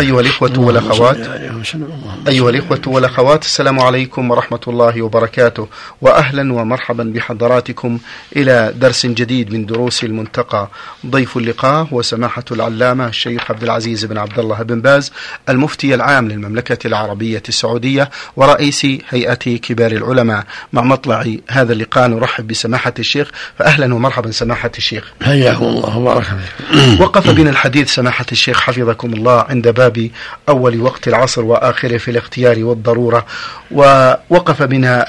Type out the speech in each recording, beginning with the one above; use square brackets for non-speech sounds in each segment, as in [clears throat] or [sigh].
أيها الإخوة والأخوات. أيها الإخوة والأخوات السلام عليكم ورحمة الله وبركاته. وأهلا ومرحبا بحضراتكم إلى درس جديد من دروس المنتقى. ضيف اللقاء هو سماحة العلامة الشيخ عبد العزيز بن عبد الله بن باز المفتي العام للمملكة العربية السعودية ورئيس هيئة كبار العلماء. مع مطلع هذا اللقاء نرحب بسماحة الشيخ. فأهلا ومرحبا سماحة الشيخ. حياكم الله وبارك وقف بنا الحديث سماحة الشيخ حفظكم الله عند باب أول وقت العصر وآخره في الاختيار والضرورة. ووقف بنا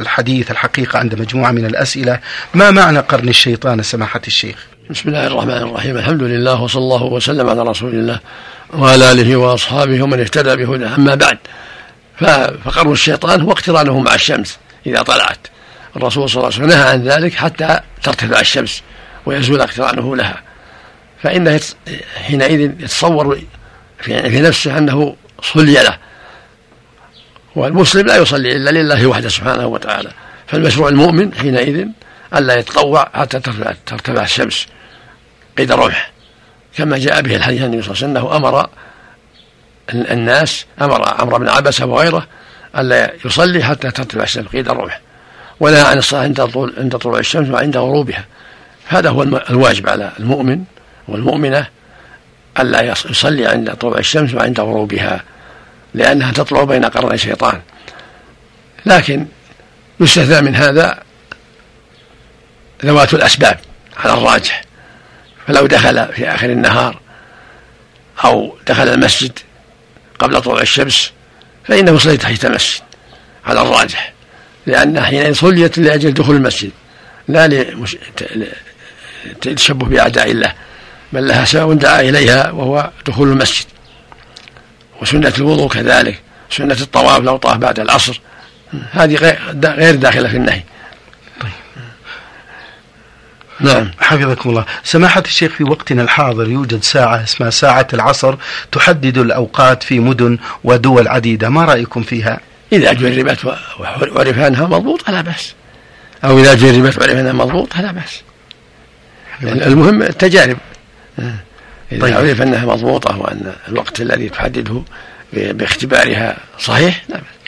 الحديث الحقيقة عند مجموعة من الأسئلة. ما معنى قرن الشيطان سماحة الشيخ؟ بسم الله الرحمن الرحيم. الحمد لله وصلى الله وسلم على رسول الله وعلى آله وأصحابه ومن اهتدى بهداه. أما بعد فقرن الشيطان هو اقترانه مع الشمس إذا طلعت. الرسول صلى الله عليه وسلم نهى عن ذلك حتى ترتفع الشمس ويزول اقترانه لها. فإنه حينئذ يتصور في نفسه أنه صلي له. والمسلم لا يصلي إلا لله وحده سبحانه وتعالى. فالمشروع المؤمن حينئذ ألا يتطوع حتى ترتفع, الشمس قيد رمح كما جاء به الحديث النبي صلى الله عليه وسلم أنه أمر الناس أمر عمرو بن عبسة وغيره ألا يصلي حتى ترتفع الشمس قيد الرمح ونهى عن الصلاة عند عند طلوع الشمس وعند غروبها. هذا هو الواجب على المؤمن والمؤمنة ألا يصلي عند طلوع الشمس وعند غروبها لأنها تطلع بين قرني الشيطان. لكن يستثنى من هذا ذوات الأسباب على الراجح. فلو دخل في آخر النهار أو دخل المسجد قبل طلوع الشمس فإنه يصلي تحت المسجد على الراجح لأن حين صليت لأجل دخول المسجد لا للتشبه بأعداء الله. بل لها سبب دعا إليها وهو دخول المسجد. وسنة الوضوء كذلك سنة الطواف لو طاف بعد العصر. هذه غير داخلة في النهي. طيب. نعم. حفظكم الله. سماحة الشيخ في وقتنا الحاضر يوجد ساعة اسمها ساعة العصر تحدد الأوقات في مدن ودول عديدة. ما رأيكم فيها؟ إذا جربت وعرف أنها مضبوطة لا بأس. أو إذا جربت وعرف أنها مضبوطة لا بأس. المهم التجارب. إذا طيب. عرف أنها مضبوطة وأن الوقت الذي تحدده باختبارها صحيح؟ لا بأس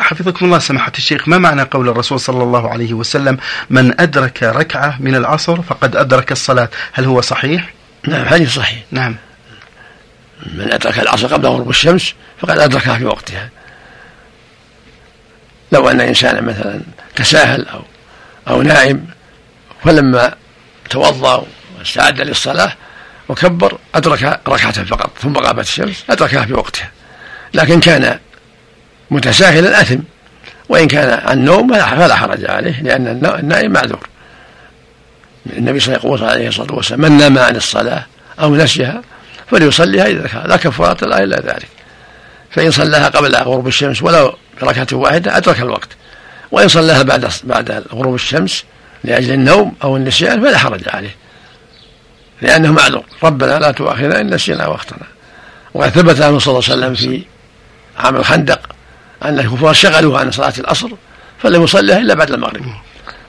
حفظكم الله سماحة الشيخ ما معنى قول الرسول صلى الله عليه وسلم من أدرك ركعة من العصر فقد أدرك الصلاة هل هو صحيح؟ نعم حديث صحيح. نعم. من أدرك العصر قبل غروب الشمس فقد أدركها في وقتها لو أن إنسانا مثلا تساهل أو أو نائم فلما توضأ واستعد للصلاة وكبر أدرك ركعة فقط ثم غابت الشمس أدركها في وقتها. لكن كان متساهلا أثم وإن كان عن نوم فلا حرج عليه لأن النائم معذور. النبي صلى الله عليه وسلم من نام عن الصلاة أو نسيها فليصليها إذا كان لا كفارة لا إلا ذلك. فإن صلاها قبل غروب الشمس ولو بركعة واحدة أدرك الوقت. وإن صلاها بعد بعد غروب الشمس لأجل النوم أو النسيان فلا حرج عليه. لأنه معذور ربنا لا تؤاخذنا إن نسينا وأخطأنا. وقد ثبت عنه صلى الله عليه وسلم في عام الخندق أن الكفار شغلوه عن صلاة العصر فلم يصليها إلا بعد المغرب.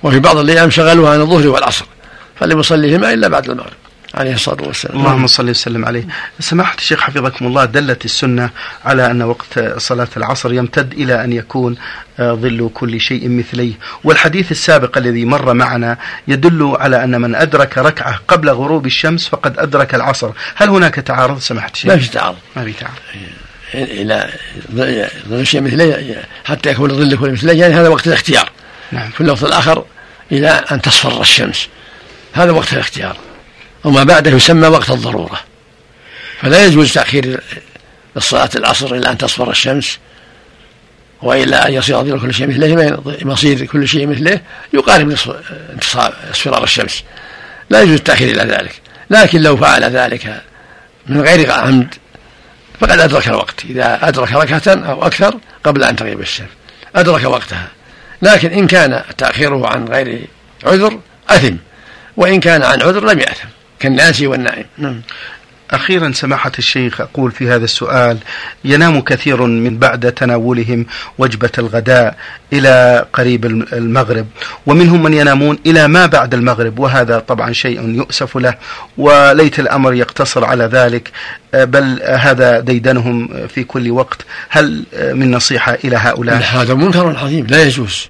وفي بعض الأيام شغلوه عن الظهر والعصر فلم يصليهما إلا بعد المغرب. عليه الصلاة والسلام. اللهم صل وسلم عليه. سماحة الشيخ حفظكم الله دلت السنة على أن وقت صلاة العصر يمتد إلى أن يكون آه، ظل كل شيء مثليه. والحديث السابق الذي مر معنا يدل على أن من أدرك ركعة قبل غروب الشمس فقد أدرك العصر. هل هناك تعارض سماحة الشيخ؟ ما في تعارض. ما في تعارض. إلى ظل شيء مثليه حتى يكون ظل كل مثليه يعني هذا وقت الاختيار. نعم. في اللفظ الآخر إلى أن تصفر الشمس. هذا وقت الاختيار. وما بعده يسمى وقت الضرورة. فلا يجوز تأخير الصلاة العصر إلى أن تصفر الشمس وإلى أن يصير ظل كل شيء مثله مصير كل شيء مثله يقارب اصفرار الشمس. لا يجوز التأخير إلى ذلك. لكن لو فعل ذلك من غير عمد فقد أدرك الوقت. إذا أدرك ركعة أو أكثر قبل أن تغيب الشمس أدرك وقتها. لكن إن كان تأخيره عن غير عذر أثم. وإن كان عن عذر لم يأثم. كالناسي والنائم. نعم. أخيرا سماحة الشيخ أقول في هذا السؤال ينام كثير من بعد تناولهم وجبة الغداء إلى قريب المغرب ومنهم من ينامون إلى ما بعد المغرب وهذا طبعا شيء يؤسف له وليت الأمر يقتصر على ذلك بل هذا ديدنهم في كل وقت. هل من نصيحة إلى هؤلاء؟ هذا منكر عظيم لا يجوز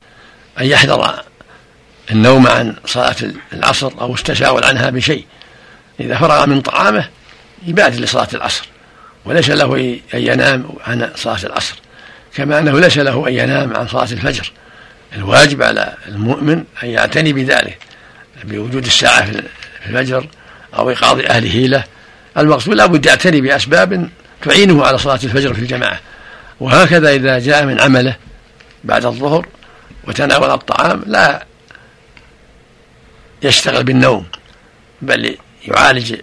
أن يحذر النوم عن صلاة العصر أو التشاؤل عنها بشيء. إذا فرغ من طعامه يبادر لصلاة العصر وليس له أن ينام عن صلاة العصر كما أنه ليس له أن ينام عن صلاة الفجر. الواجب على المؤمن أن يعتني بذلك بوجود الساعة في الفجر أو إيقاظ أهله له. المقصود لابد يعتني بأسباب تعينه على صلاة الفجر في الجماعة. وهكذا إذا جاء من عمله بعد الظهر وتناول الطعام لا يشتغل بالنوم بل يعالج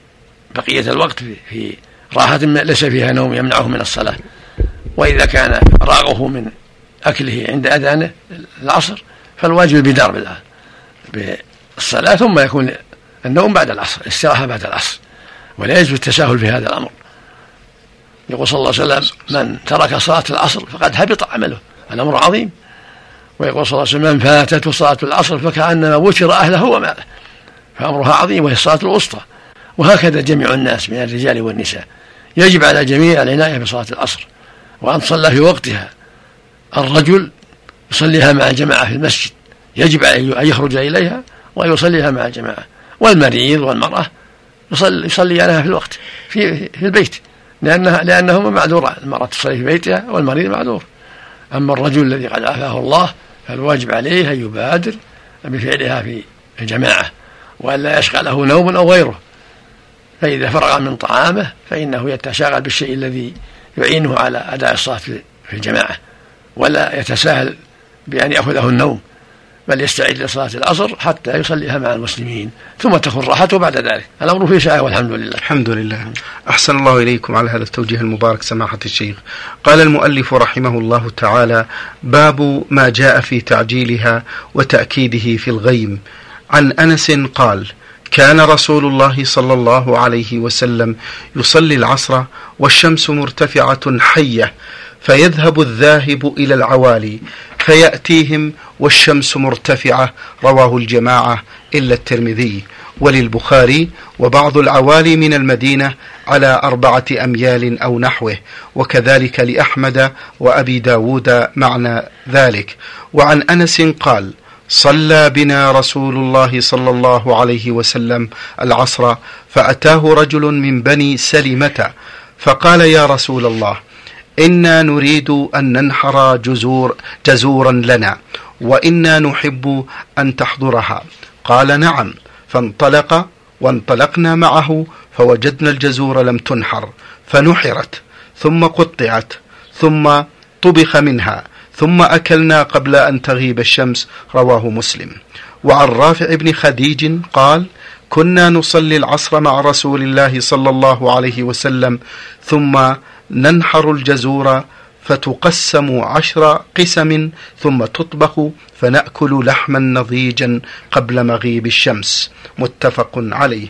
بقية الوقت في راحة ليس فيها نوم يمنعه من الصلاة. وإذا كان راغه من أكله عند أذانه العصر فالواجب البدار بالصلاة ثم يكون النوم بعد العصر الاستراحة بعد العصر ولا يجوز التساهل في هذا الأمر. يقول صلى الله عليه وسلم من ترك صلاة العصر فقد هبط عمله. الأمر عظيم. ويقول صلى الله عليه وسلم من فاتته صلاة العصر فكأنما وتر أهله وماله. فأمرها عظيم وهي الصلاة الوسطى. وهكذا جميع الناس من الرجال والنساء. يجب على جميع العناية بصلاة العصر وأن تصلى في وقتها. الرجل يصليها مع الجماعة في المسجد. يجب عليه أن يخرج إليها ويصليها مع الجماعة. والمريض والمرأة يصلي يصليانها في الوقت في في البيت. لأنها لأنهما معذوران المرأة تصلي في بيتها والمريض معذور. أما الرجل الذي قد عافاه الله فالواجب عليه أن يبادر بفعلها في الجماعة وأن لا يشغله نوم أو غيره. فإذا فرغ من طعامه فإنه يتشاغل بالشيء الذي يعينه على أداء الصلاة في الجماعة ولا يتساهل بأن يأخذه النوم بل يستعد لصلاة العصر حتى يصليها مع المسلمين ثم تكون راحته بعد ذلك. الأمر في ساعة والحمد لله. الحمد لله. أحسن الله إليكم على هذا التوجيه المبارك سماحة الشيخ. قال المؤلف رحمه الله تعالى باب ما جاء في تعجيلها وتأكيده في الغيم. عن أنس قال كان رسول الله صلى الله عليه وسلم يصلي العصر والشمس مرتفعة حية فيذهب الذاهب إلى العوالي فيأتيهم والشمس مرتفعة رواه الجماعة إلا الترمذي وللبخاري وبعض العوالي من المدينة على أربعة أميال أو نحوه وكذلك لأحمد وأبي داود معنى ذلك. وعن أنس قال صلى بنا رسول الله صلى الله عليه وسلم العصر فأتاه رجل من بني سلمة فقال يا رسول الله إنا نريد أن ننحر جزور جزورا لنا وإنا نحب أن تحضرها. قال نعم. فانطلق وانطلقنا معه فوجدنا الجزور لم تنحر فنحرت ثم قطعت ثم طبخ منها ثم أكلنا قبل أن تغيب الشمس رواه مسلم. وعن رافع بن خديج قال كنا نصلي العصر مع رسول الله صلى الله عليه وسلم ثم ننحر الجزور فتقسم عشر قسم ثم تطبخ فنأكل لحما نضيجا قبل مغيب الشمس. متفق عليه.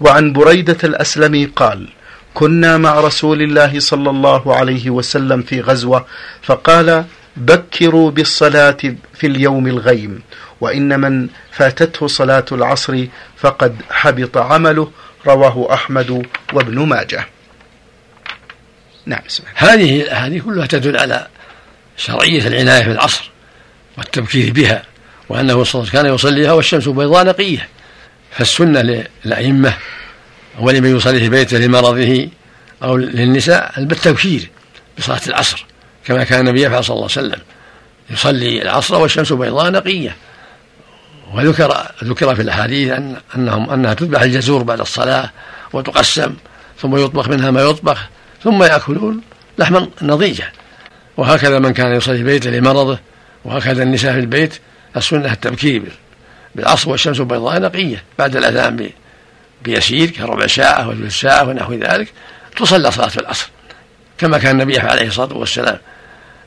وعن بريدة الأسلمي قال كنا مع رسول الله صلى الله عليه وسلم في غزوة فقال بكروا بالصلاة في اليوم الغيم وإن من فاتته صلاة العصر فقد حبط عمله رواه أحمد وابن ماجه. نعم هذه الأحاديث كلها تدل على شرعية العناية بالعصر والتبكير بها وأنه كان يصليها والشمس بيضاء نقية. فالسنة للأئمة ولمن يصلي في بيته لمرضه أو للنساء بالتبكير بصلاة العصر. كما كان النبي يفعل صلى الله عليه وسلم يصلي العصر والشمس بيضاء نقية. وذكر ذكر في الأحاديث أن أنهم أنها تذبح الجزور بعد الصلاة وتقسم ثم يطبخ منها ما يطبخ ثم يأكلون لحما نضيجا وهكذا من كان يصلي في بيته لمرضه وهكذا النساء في البيت السنة التبكير بالعصر والشمس بيضاء نقية بعد الأذان بيسير كربع ساعة وثلث ساعة ونحو ذلك تصلى صلاة العصر. كما كان النبي عليه الصلاة والسلام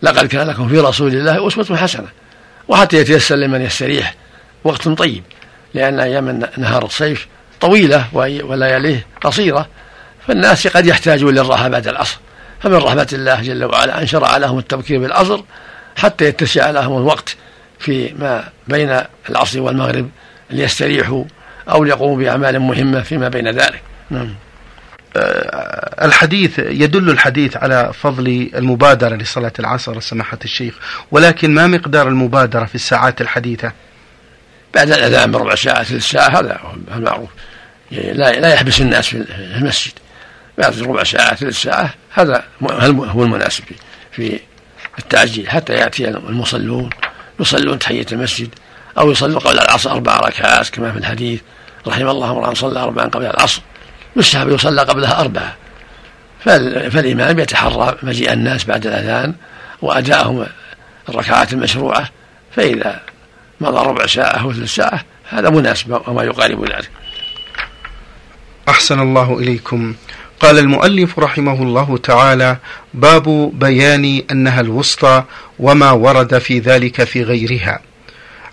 لقد كان لكم في رسول الله أسوة حسنة وحتى يتيسر لمن يستريح وقت طيب لأن أيام نهار الصيف طويلة ولياليه قصيرة فالناس قد يحتاجون للراحة بعد العصر فمن رحمة الله جل وعلا أن شرع لهم التبكير بالعصر حتى يتسع لهم الوقت فيما بين العصر والمغرب ليستريحوا أو ليقوموا بأعمال مهمة فيما بين ذلك. نعم. الحديث يدل الحديث على فضل المبادرة لصلاة العصر سماحة الشيخ ولكن ما مقدار المبادرة في الساعات الحديثة؟ بعد الأذان بربع ساعة ثلث ساعة هذا هو المعروف. لا لا يحبس الناس في المسجد. بعد ربع ساعة ثلث ساعة هذا هو المناسب في التعجيل حتى يأتي المصلون يصلون تحية المسجد أو يصلوا قبل العصر أربع ركعات كما في الحديث. رحم الله امرأ صلى أربعا قبل العصر. يستحب يصلى قبلها أربعة. فالإمام يتحرى مجيء الناس بعد الأذان وأداءهم الركعات المشروعة فإذا مضى ربع ساعة أو ثلث ساعة هذا مناسب وما يقارب ذلك. أحسن الله إليكم. قال المؤلف رحمه الله تعالى باب بيان أنها الوسطى وما ورد في ذلك في غيرها.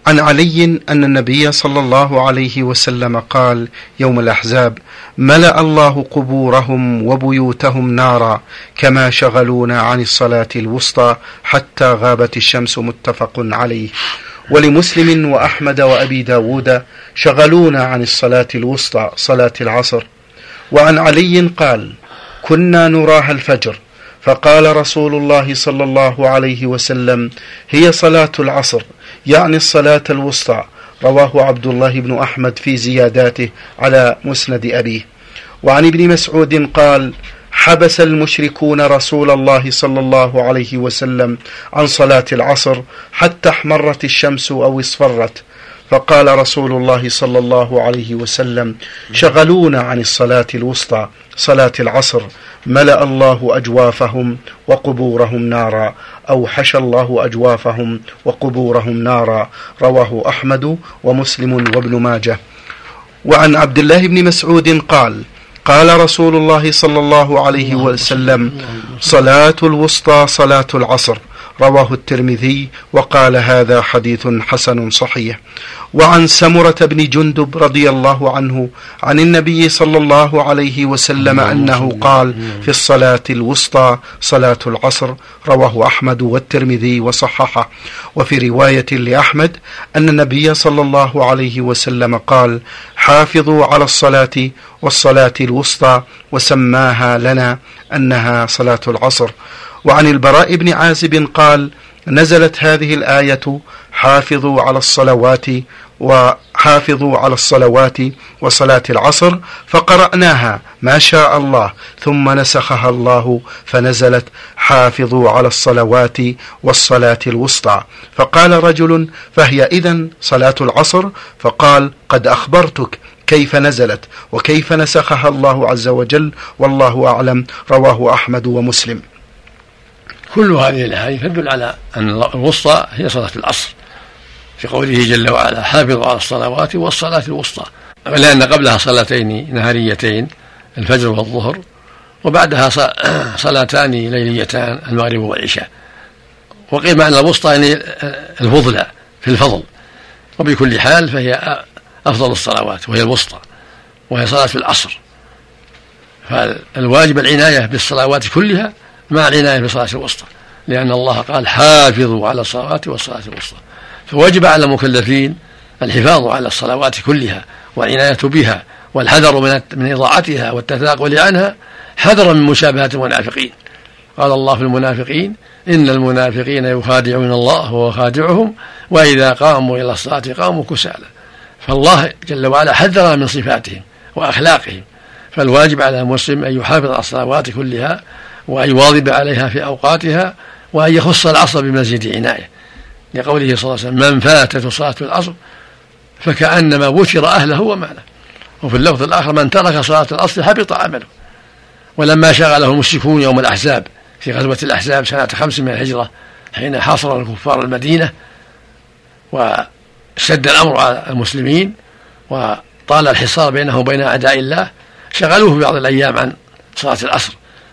عن علي أن النبي صلى الله عليه وسلم قال يوم الأحزاب ملأ الله قبورهم وبيوتهم نارا كما شغلونا عن الصلاة الوسطى حتى غابت الشمس متفق عليه. ولمسلم وأحمد وأبي داود شغلونا عن الصلاة الوسطى صلاة العصر. وعن علي قال كنا نراها الفجر فقال رسول الله صلى الله عليه وسلم هي صلاة العصر يعني الصلاة الوسطى. رواه عبد الله بن أحمد في زياداته على مسند أبيه. وعن ابن مسعود قال حبس المشركون رسول الله صلى الله عليه وسلم عن صلاة العصر حتى احمرت الشمس أو اصفرت. فقال رسول الله صلى الله عليه وسلم شغلونا عن الصلاة الوسطى صلاة العصر. ملأ الله أجوافهم وقبورهم نارا. أو حشى الله أجوافهم وقبورهم نارا. رواه أحمد ومسلم وابن ماجه. وعن عبد الله بن مسعود قال قال رسول الله صلى الله عليه وسلم صلاة الوسطى صلاة العصر. رواه الترمذي وقال هذا حديث حسن صحيح. وعن سمرة بن جندب رضي الله عنه عن النبي صلى الله عليه وسلم أنه قال في الصلاة الوسطى صلاة العصر رواه أحمد والترمذي وصححه. وفي رواية لأحمد أن النبي صلى الله عليه وسلم قال حافظوا على الصلاة والصلاة الوسطى وسماها لنا أنها صلاة العصر. وعن البراء بن عازب قال نزلت هذه الآية حافظوا على الصلوات وحافظوا على الصلوات وصلاة العصر فقرأناها ما شاء الله ثم نسخها الله فنزلت حافظوا على الصلوات والصلاة الوسطى. فقال رجل فهي إذن صلاة العصر؟ فقال قد أخبرتك كيف نزلت وكيف نسخها الله عز وجل والله أعلم رواه أحمد ومسلم. كل هذه الاحاديث تدل على أن الوسطى هي صلاة العصر. في قوله جل وعلا حافظوا على الصلوات والصلاة الوسطى. لأن قبلها صلاتين نهاريتين الفجر والظهر وبعدها [clears throat] صلاتان ليليتان المغرب والعشاء. وقيل معنى الوسطى يعني الفضلى في الفضل. وبكل حال فهي أفضل الصلوات وهي الوسطى وهي صلاة العصر. فالواجب العناية بالصلوات كلها مع العناية بالصلاة الوسطى لأن الله قال حافظوا على الصلوات والصلاة الوسطى. فوجب على المكلفين الحفاظ على الصلوات كلها والعناية بها والحذر من من إضاعتها والتثاقل عنها حذرا من مشابهة المنافقين. قال الله في المنافقين إن المنافقين يخادعون الله وهو خادعهم وإذا قاموا إلى الصلاة قاموا كسالى. فالله جل وعلا حذر من صفاتهم وأخلاقهم. فالواجب على المسلم أن يحافظ على الصلوات كلها وأن يواظب عليها في أوقاتها وأن يخص العصر بمزيد عناية. لقوله صلى الله عليه وسلم من فاتته صلاة العصر فكأنما وتر أهله وماله. وفي اللفظ الآخر من ترك صلاة العصر حبط عمله. ولما شغله المشركون يوم الأحزاب في غزوة الأحزاب سنة خمس من الهجرة حين حاصر الكفار المدينة واشتد الأمر على المسلمين وطال الحصار بينه وبين أعداء الله شغلوه في بعض الأيام عن صلاة العصر.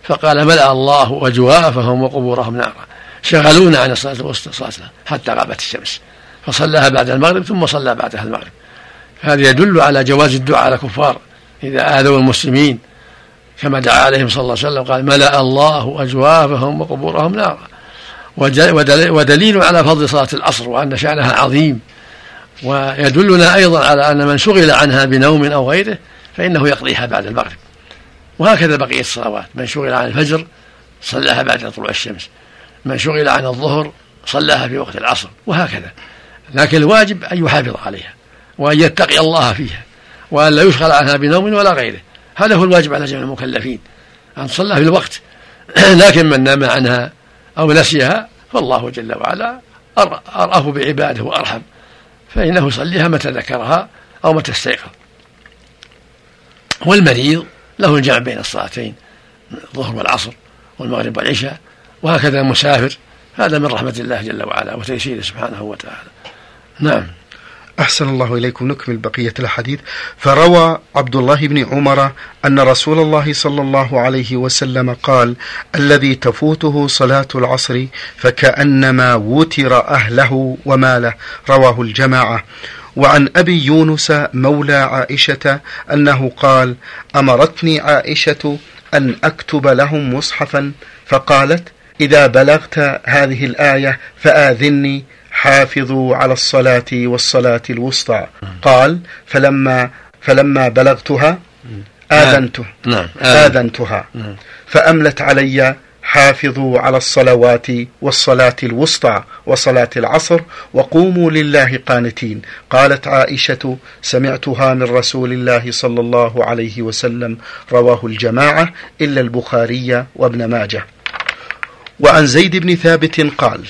فقال ملأ الله أجوافهم وقبورهم نارا. شغلونا عن الصلاة صلاة حتى غابت الشمس. فصلاها بعد المغرب ثم صلى بعدها المغرب. هذا يدل على جواز الدعاء على الكفار إذا آذوا المسلمين. كما دعا عليهم صلى الله عليه وسلم قال ملأ الله أجوافهم وقبورهم نارا. ودليل على فضل صلاة العصر وأن شأنها عظيم. ويدلنا أيضا على أن من شغل عنها بنوم أو غيره فإنه يقضيها بعد المغرب. وهكذا بقية الصلوات. من شغل عن الفجر صلاها بعد طلوع الشمس. من شغل عن الظهر صلاها في وقت العصر وهكذا. لكن الواجب أن يحافظ عليها وأن يتقي الله فيها وأن لا يشغل عنها بنوم ولا غيره. هذا هو الواجب على جميع المكلفين أن تصلى في الوقت. [clears throat] لكن من نام عنها أو نسيها فالله جل وعلا أرأف بعباده وأرحم. فإنه يصليها متى ذكرها أو متى استيقظ. والمريض له الجمع بين الصلاتين الظهر والعصر والمغرب والعشاء وهكذا المسافر هذا من رحمة الله جل وعلا وتيسيره سبحانه وتعالى. نعم. أحسن الله إليكم. نكمل بقية الحديث. فروى عبد الله بن عمر أن رسول الله صلى الله عليه وسلم قال الذي تفوته صلاة العصر فكأنما وتر أهله وماله. رواه الجماعة. وعن أبي يونس مولى عائشة أنه قال أمرتني عائشة أن أكتب لهم مصحفا فقالت إذا بلغت هذه الآية فآذني حافظوا على الصلاة والصلاة الوسطى. قال فلما فلما بلغتها آذنته. نعم آذنتها. نعم. فأملت علي حافظوا على الصلوات والصلاة الوسطى وصلاة العصر وقوموا لله قانتين. قالت عائشة سمعتها من رسول الله صلى الله عليه وسلم رواه الجماعة إلا البخاري وابن ماجه. وعن زيد بن ثابت قال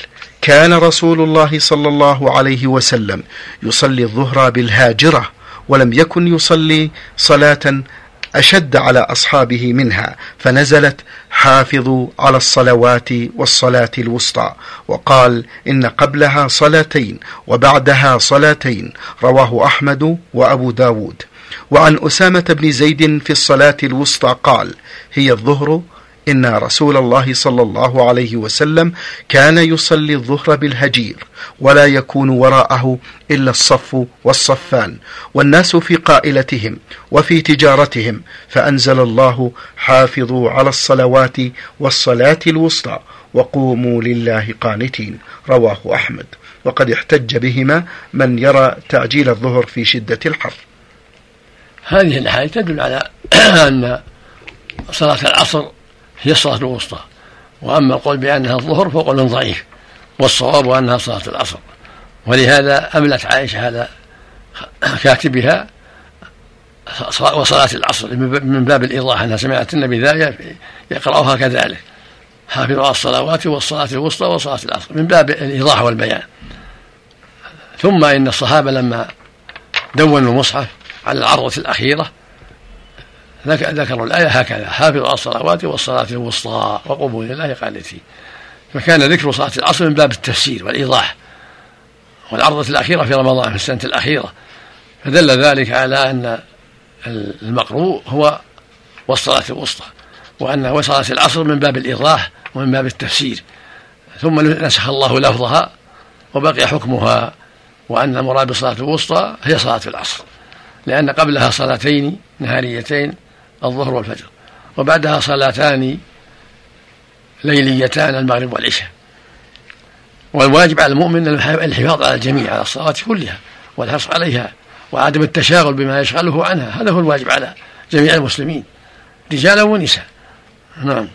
كان رسول الله صلى الله عليه وسلم يصلي الظهر بالهاجرة ولم يكن يصلي صلاة أشد على أصحابه منها فنزلت حافظوا على الصلوات والصلاة الوسطى. وقال إن قبلها صلاتين وبعدها صلاتين رواه أحمد وأبو داود. وعن أسامة بن زيد في الصلاة الوسطى قال هي الظهر إن رسول الله صلى الله عليه وسلم كان يصلي الظهر بالهجير ولا يكون وراءه إلا الصف والصفان والناس في قائلتهم وفي تجارتهم فأنزل الله حافظوا على الصلوات والصلاة الوسطى وقوموا لله قانتين رواه أحمد وقد احتج بهما من يرى تعجيل الظهر في شدة الحر. هذه الأحاديث تدل على [clears throat] أن صلاة العصر هي الصلاة الوسطى. وأما القول بأنها الظهر فقول ضعيف والصواب أنها صلاة العصر. ولهذا أملت عائشة على كاتبها وصلاة العصر من باب الإيضاح أنها سمعت النبي ذا يقرأها كذلك. حافظوا على الصلوات والصلاة الوسطى وصلاة العصر من باب الإيضاح والبيان. ثم إن الصحابة لما دونوا المصحف على العرضة الأخيرة ذكروا الآية هكذا حافظوا على الصلوات والصلاة الوسطى وقوموا لله قانتين. فكان ذكر صلاة العصر من باب التفسير والإيضاح. والعرضة الأخيرة في رمضان في السنة الأخيرة. فدل ذلك على أن المقروء هو والصلاة الوسطى وأن وصلاة العصر من باب الإيضاح ومن باب التفسير. ثم نسخ الله لفظها وبقي حكمها وأن المراد بالصلاة الوسطى هي صلاة العصر. لأن قبلها صلاتين نهاريتين الظهر والفجر. وبعدها صلاتان ليليتان المغرب والعشاء. والواجب على المؤمن الحفاظ على الجميع على الصلوات كلها والحرص عليها وعدم التشاغل بما يشغله عنها. هذا هو الواجب على جميع المسلمين رجالا ونساء. نعم.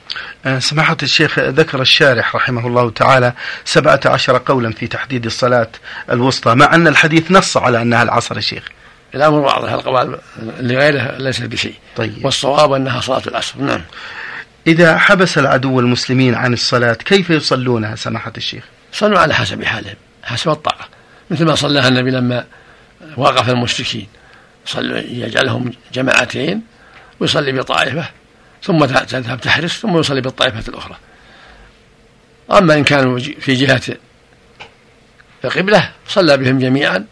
آه، سماحة الشيخ ذكر الشارح رحمه الله تعالى سبعة عشر قولا في تحديد الصلاة الوسطى مع أن الحديث نص على أنها العصر الشيخ الأمر واضح القوال لغيره ليس بشيء. طيب. والصواب أنها صلاة العصر. نعم. إذا حبس العدو المسلمين عن الصلاة كيف يصلونها؟ سماحة الشيخ. صلوا على حسب حالهم حسب الطاقة. مثل ما صلاها النبي لما وقف المشركين. صلوا يجعلهم جماعتين ويصلي بطائفة ثم تذهب تحرس ثم يصلي بالطائفة الأخرى. أما إن كانوا في جهة القبلة صلى بهم جميعا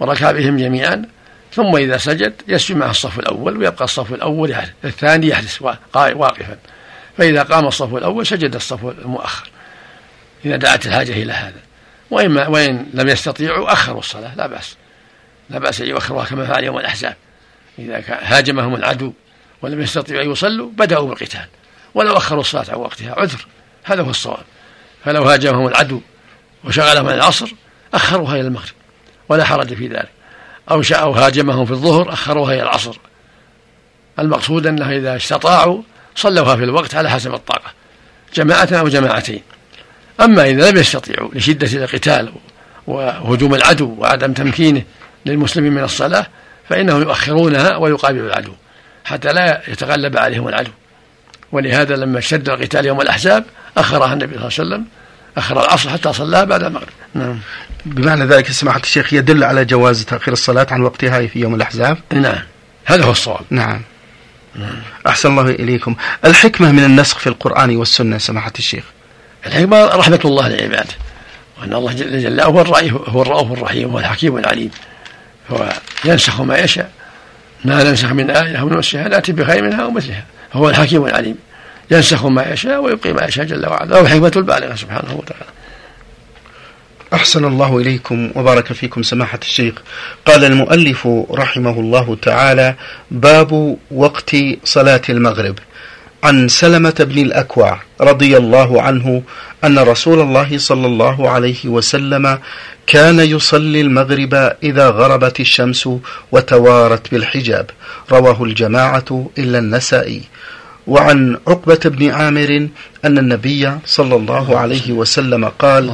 وركع بهم جميعا ثم إذا سجد يسجد مع الصف الأول ويبقى الصف الأول يحدث الثاني يحدث واقفا. فإذا قام الصف الأول سجد الصف المؤخر. إذا دعت الحاجة إلى هذا. وإما وإن لم يستطيعوا أخروا الصلاة لا بأس. لا بأس أن يؤخروها كما فعل يوم الأحزاب. إذا هاجمهم العدو ولم يستطيعوا أن يصلوا بدأوا بالقتال. ولو أخروا الصلاة عن وقتها عذر. هذا هو الصواب. فلو هاجمهم العدو وشغلهم عن العصر أخروها إلى المغرب. ولا حرج في ذلك. أو شاءوا هاجمهم في الظهر أخروها إلى العصر. المقصود أنه إذا استطاعوا صلوها في الوقت على حسب الطاقة جماعة أو جماعتين. أما إذا لم يستطيعوا لشدة القتال وهجوم العدو وعدم تمكينه للمسلمين من الصلاة فإنهم يؤخرونها ويقابلوا العدو حتى لا يتغلب عليهم العدو. ولهذا لما اشتد القتال يوم الأحزاب أخرها النبي صلى الله عليه وسلم أخر العصر حتى صلاها بعد المغرب. نعم. بمعنى ذلك سماحة الشيخ يدل على جواز تأخير الصلاة عن وقتها في يوم الأحزاب؟ نعم. هذا هو الصواب. نعم. أحسن الله إليكم. الحكمة من النسخ في القرآن والسنة سماحة الشيخ؟ الحكمة رحمة الله لعباده وأن الله جل جلاله هو الرأي هو الرؤوف الرحيم هو الحكيم العليم. هو ينسخ ما يشاء. ما ننسخ من آية أو ننسخها نأتي بخير منها أو مثلها. هو الحكيم العليم. ينسخ ما يشاء ويبقي ما يشاء جل وعلا. له الحكمة البالغة سبحانه وتعالى. أحسن الله إليكم وبارك فيكم سماحة الشيخ. قال المؤلف رحمه الله تعالى باب وقت صلاة المغرب. عن سلمة بن الأكوع رضي الله عنه أن رسول الله صلى الله عليه وسلم كان يصلي المغرب إذا غربت الشمس وتوارت بالحجاب. رواه الجماعة إلا النسائي. وعن عقبة بن عامر أن النبي صلى الله عليه وسلم قال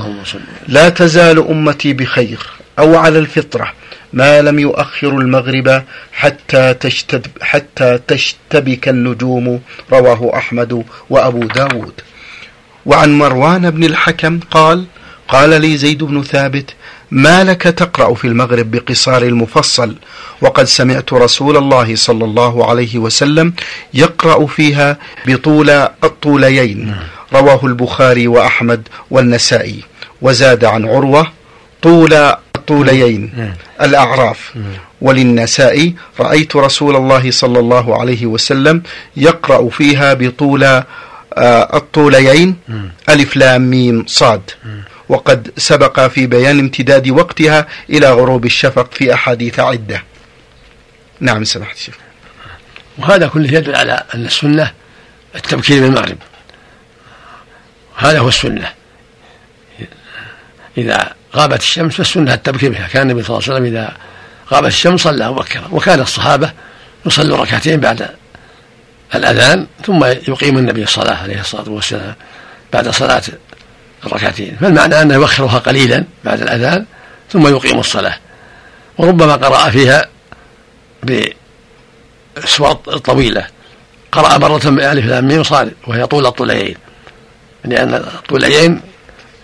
لا تزال أمتي بخير أو على الفطرة ما لم يؤخر المغرب حتى تشتد حتى تشتبك النجوم رواه أحمد وأبو داود. وعن مروان بن الحكم قال قال لي زيد بن ثابت ما لك تقرأ في المغرب بقصار المفصل؟ وقد سمعت رسول الله صلى الله عليه وسلم يقرأ فيها بطول الطوليين رواه البخاري وأحمد والنسائي. وزاد عن عروة طول الطوليين الأعراف. وللنسائي رأيت رسول الله صلى الله عليه وسلم يقرأ فيها بطول آه، الطوليين ألف لام ميم صاد. وقد سبق في بيان امتداد وقتها إلى غروب الشفق في أحاديث عدة. نعم سماحة الشيخ. وهذا كله يدل على أن السنة التبكير بالمغرب هذا هو السنة. إذا غابت الشمس فالسنة التبكير بها. كان النبي صلى الله عليه وسلم إذا غابت الشمس صلى مبكرا وكان الصحابة يصلوا ركعتين بعد الأذان ثم يقيم النبي الصلاة عليه الصلاة والسلام بعد صلاة الركعتين فالمعنى أنه يوخرها قليلا بعد الأذان ثم يقيم الصلاة؟ وربما قرأ فيها بسور طويلة. قرأ مرة بألف لام ميم صاد وهي طول الطوليين لأن الطوليين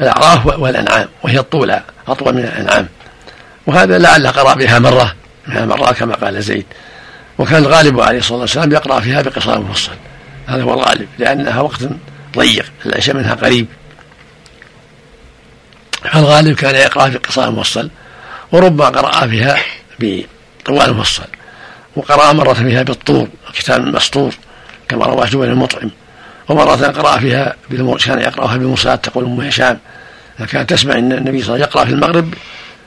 الأعراف والأنعام وهي الطولى أطول من الأنعام. وهذا لعل قرأ بها مرة من المرات كما قال زيد. وكان الغالب عليه الصلاة والسلام يقرأ فيها بقصار مفصل. هذا هو الغالب لأنها وقت ضيق العشاء منها قريب. فالغالب كان يقرأ في قصار مفصل وربما قرأ فيها بطوال مفصل وقرأ مرة فيها بالطور كتاب مسطور كما رواه جبل المطعم ومرة قرأ فيها كان يقرأها بالمرسلات تقول أم هشام كانت تسمع أن النبي صلى الله عليه وسلم يقرأ في المغرب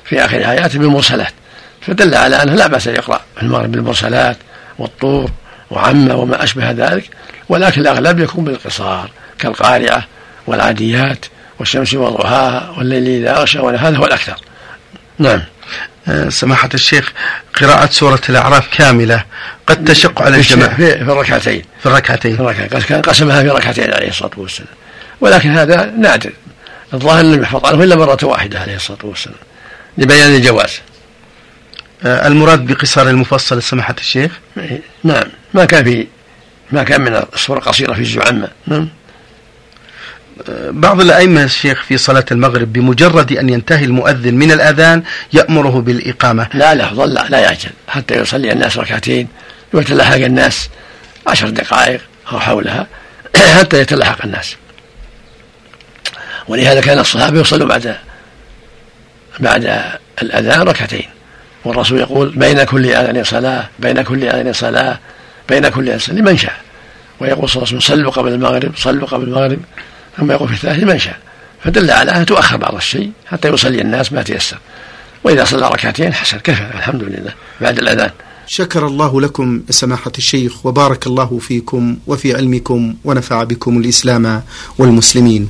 في آخر آياته بالمرسلات فدل على أنه لا بأس أن يقرأ في المغرب بالمرسلات والطور وعمة وما أشبه ذلك ولكن الأغلب يكون بالقصار كالقارعة والعاديات والشمس وضحاها والليل إذا أغشى هذا هو الأكثر. نعم. آه، سماحة الشيخ قراءة سورة الأعراف كاملة قد تشق على الجماعة في, الركعتين. في الركعتين. في الركعتين كان قسمها في ركعتين عليه الصلاة والسلام. ولكن هذا نادر. الظاهر لم يحفظ عنه إلا مرة واحدة عليه الصلاة والسلام. لبيان الجواز. آه، المراد بقصار المفصل سماحة الشيخ؟ نعم. ما كان في ما كان من الصورة القصيرة في الزعمة نعم. بعض الأئمة الشيخ في صلاة المغرب بمجرد أن ينتهي المؤذن من الأذان يأمره بالإقامة. لا لا لا, لا يعجل. حتى يصلي الناس ركعتين ويتلحق الناس عشر دقائق أو حولها [clears throat] حتى يتلحق الناس. ولهذا كان الصحابة يصلوا بعد بعد الأذان ركعتين. والرسول يقول بين كل أذان صلاة بين كل أذان صلاة بين كل أذان لمن شاء. ويقول صلى الله عليه وسلم صلوا قبل المغرب صلوا قبل المغرب. ثم يقول في الثالث لمن شاء. فدل على أن تؤخر بعض الشيء حتى يصلي الناس ما تيسر. وإذا صلى ركعتين حسن. كفى الحمد لله. بعد الأذان. شكر الله لكم سماحة الشيخ وبارك الله فيكم وفي علمكم ونفع بكم الإسلام والمسلمين.